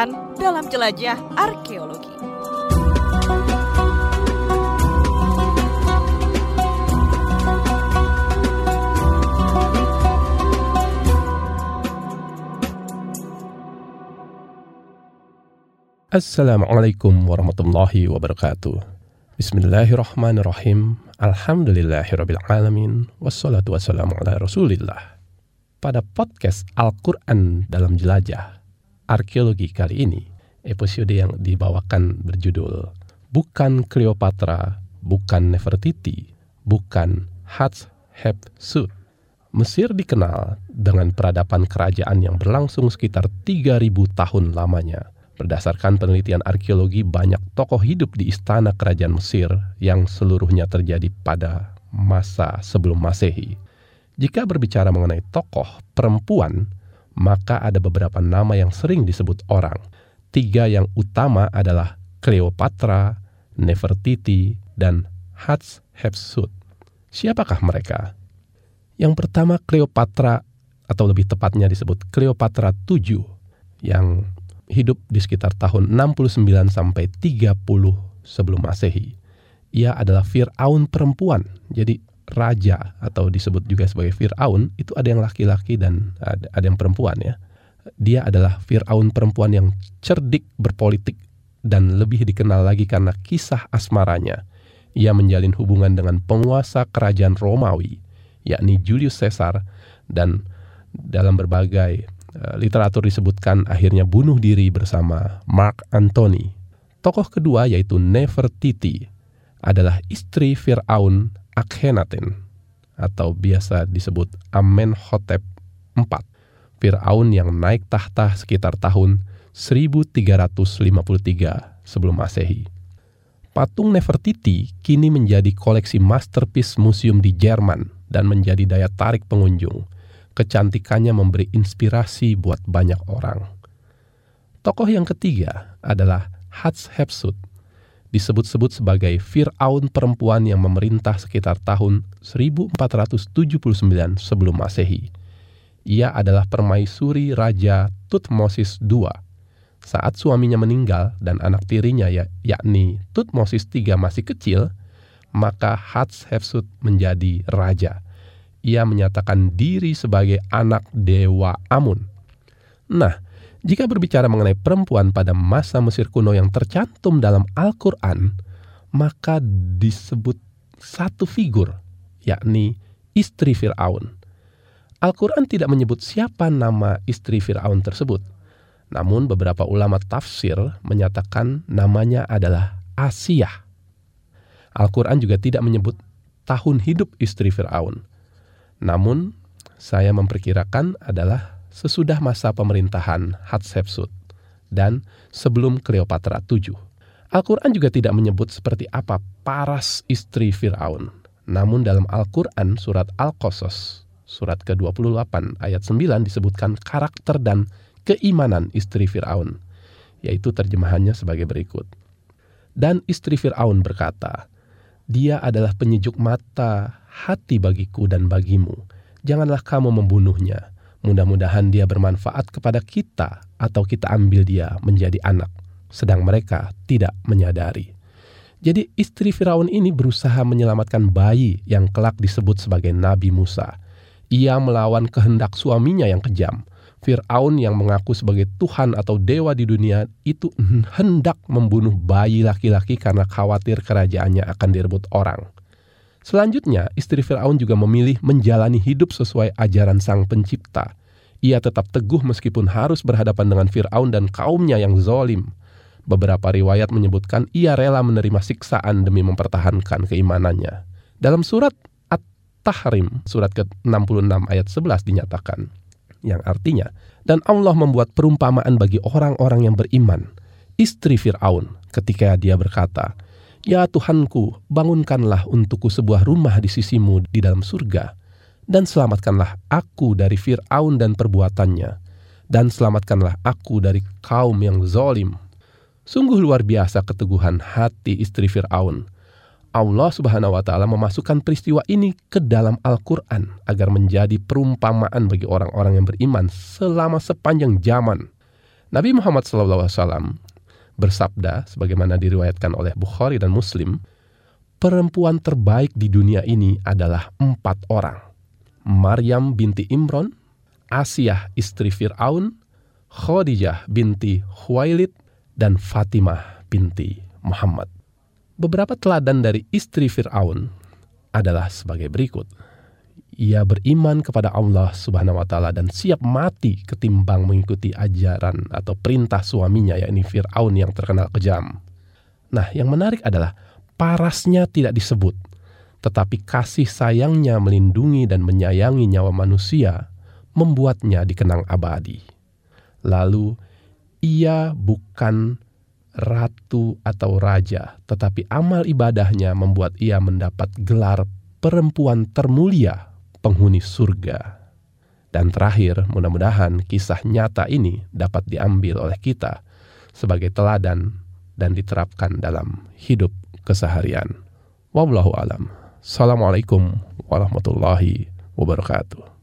Al-Quran dalam jelajah arkeologi. Assalamualaikum warahmatullahi wabarakatuh. Bismillahirrahmanirrahim. Alhamdulillahirrabbilalamin. Wassalatu wassalamu ala rasulillah. Pada podcast Al-Quran dalam jelajah arkeologi kali ini, episode yang dibawakan berjudul Bukan Cleopatra, bukan Nefertiti, bukan Hatshepsut. Mesir dikenal dengan peradaban kerajaan yang berlangsung sekitar 3000 tahun lamanya Berdasarkan penelitian arkeologi, banyak tokoh hidup di istana kerajaan Mesir yang seluruhnya terjadi pada masa sebelum Masehi. Jika berbicara mengenai tokoh perempuan, maka ada beberapa nama yang sering disebut orang. Tiga yang utama adalah Cleopatra, Nefertiti, dan Hatshepsut. Siapakah mereka? Yang pertama Cleopatra atau lebih tepatnya disebut Cleopatra VII yang hidup di sekitar tahun 69 sampai 30 sebelum Masehi. Ia adalah Firaun perempuan. Jadi raja atau disebut juga sebagai Firaun itu ada yang laki-laki dan ada, yang perempuan ya. Dia adalah Firaun perempuan yang cerdik berpolitik dan lebih dikenal lagi karena kisah asmaranya. Ia menjalin hubungan dengan penguasa kerajaan Romawi, yakni Julius Caesar dan dalam berbagai Eh, literatur disebutkan akhirnya bunuh diri bersama Mark Antony. Tokoh kedua yaitu Nefertiti adalah istri Fir'aun Akhenaten atau biasa disebut Amenhotep IV. Fir'aun yang naik tahta sekitar tahun 1353 sebelum Masehi. Patung Nefertiti kini menjadi koleksi masterpiece museum di Jerman dan menjadi daya tarik pengunjung kecantikannya memberi inspirasi buat banyak orang. Tokoh yang ketiga adalah Hatshepsut, disebut-sebut sebagai Fir'aun perempuan yang memerintah sekitar tahun 1479 sebelum Masehi. Ia adalah permaisuri Raja Tutmosis II. Saat suaminya meninggal dan anak tirinya ya, yakni Tutmosis III masih kecil, maka Hatshepsut menjadi raja ia menyatakan diri sebagai anak dewa Amun. Nah, jika berbicara mengenai perempuan pada masa Mesir kuno yang tercantum dalam Al-Quran, maka disebut satu figur, yakni istri Fir'aun. Al-Quran tidak menyebut siapa nama istri Fir'aun tersebut. Namun beberapa ulama tafsir menyatakan namanya adalah Asiyah. Al-Quran juga tidak menyebut tahun hidup istri Fir'aun. Namun, saya memperkirakan adalah sesudah masa pemerintahan Hatshepsut dan sebelum Cleopatra VII. Al-Quran juga tidak menyebut seperti apa paras istri Fir'aun. Namun dalam Al-Quran surat Al-Qasas, surat ke-28 ayat 9 disebutkan karakter dan keimanan istri Fir'aun, yaitu terjemahannya sebagai berikut. Dan istri Fir'aun berkata, dia adalah penyejuk mata hati bagiku dan bagimu. Janganlah kamu membunuhnya. Mudah-mudahan dia bermanfaat kepada kita atau kita ambil dia menjadi anak. Sedang mereka tidak menyadari. Jadi istri Firaun ini berusaha menyelamatkan bayi yang kelak disebut sebagai Nabi Musa. Ia melawan kehendak suaminya yang kejam. Fir'aun yang mengaku sebagai Tuhan atau dewa di dunia itu hendak membunuh bayi laki-laki karena khawatir kerajaannya akan direbut orang. Selanjutnya, istri Firaun juga memilih menjalani hidup sesuai ajaran Sang Pencipta. Ia tetap teguh meskipun harus berhadapan dengan Firaun dan kaumnya yang zolim. Beberapa riwayat menyebutkan ia rela menerima siksaan demi mempertahankan keimanannya. Dalam surat At-Tahrim, surat ke-66 ayat 11 dinyatakan, yang artinya, dan Allah membuat perumpamaan bagi orang-orang yang beriman, istri Fir'aun, ketika dia berkata, Ya Tuhanku, bangunkanlah untukku sebuah rumah di sisimu di dalam surga, dan selamatkanlah aku dari Fir'aun dan perbuatannya, dan selamatkanlah aku dari kaum yang zolim. Sungguh luar biasa keteguhan hati istri Fir'aun. Allah subhanahu wa ta'ala memasukkan peristiwa ini ke dalam Al-Quran agar menjadi perumpamaan bagi orang-orang yang beriman selama sepanjang zaman Nabi Muhammad SAW bersabda, sebagaimana diriwayatkan oleh Bukhari dan Muslim, perempuan terbaik di dunia ini adalah empat orang. Maryam binti Imron, Asiyah istri Fir'aun, Khadijah binti Khuwailid, dan Fatimah binti Muhammad. Beberapa teladan dari istri Fir'aun adalah sebagai berikut. Ia beriman kepada Allah Subhanahu wa taala dan siap mati ketimbang mengikuti ajaran atau perintah suaminya yakni Firaun yang terkenal kejam. Nah, yang menarik adalah parasnya tidak disebut, tetapi kasih sayangnya melindungi dan menyayangi nyawa manusia membuatnya dikenang abadi. Lalu ia bukan ratu atau raja, tetapi amal ibadahnya membuat ia mendapat gelar perempuan termulia penghuni surga. Dan terakhir, mudah-mudahan kisah nyata ini dapat diambil oleh kita sebagai teladan dan diterapkan dalam hidup keseharian. Wallahu alam. Assalamualaikum warahmatullahi wabarakatuh.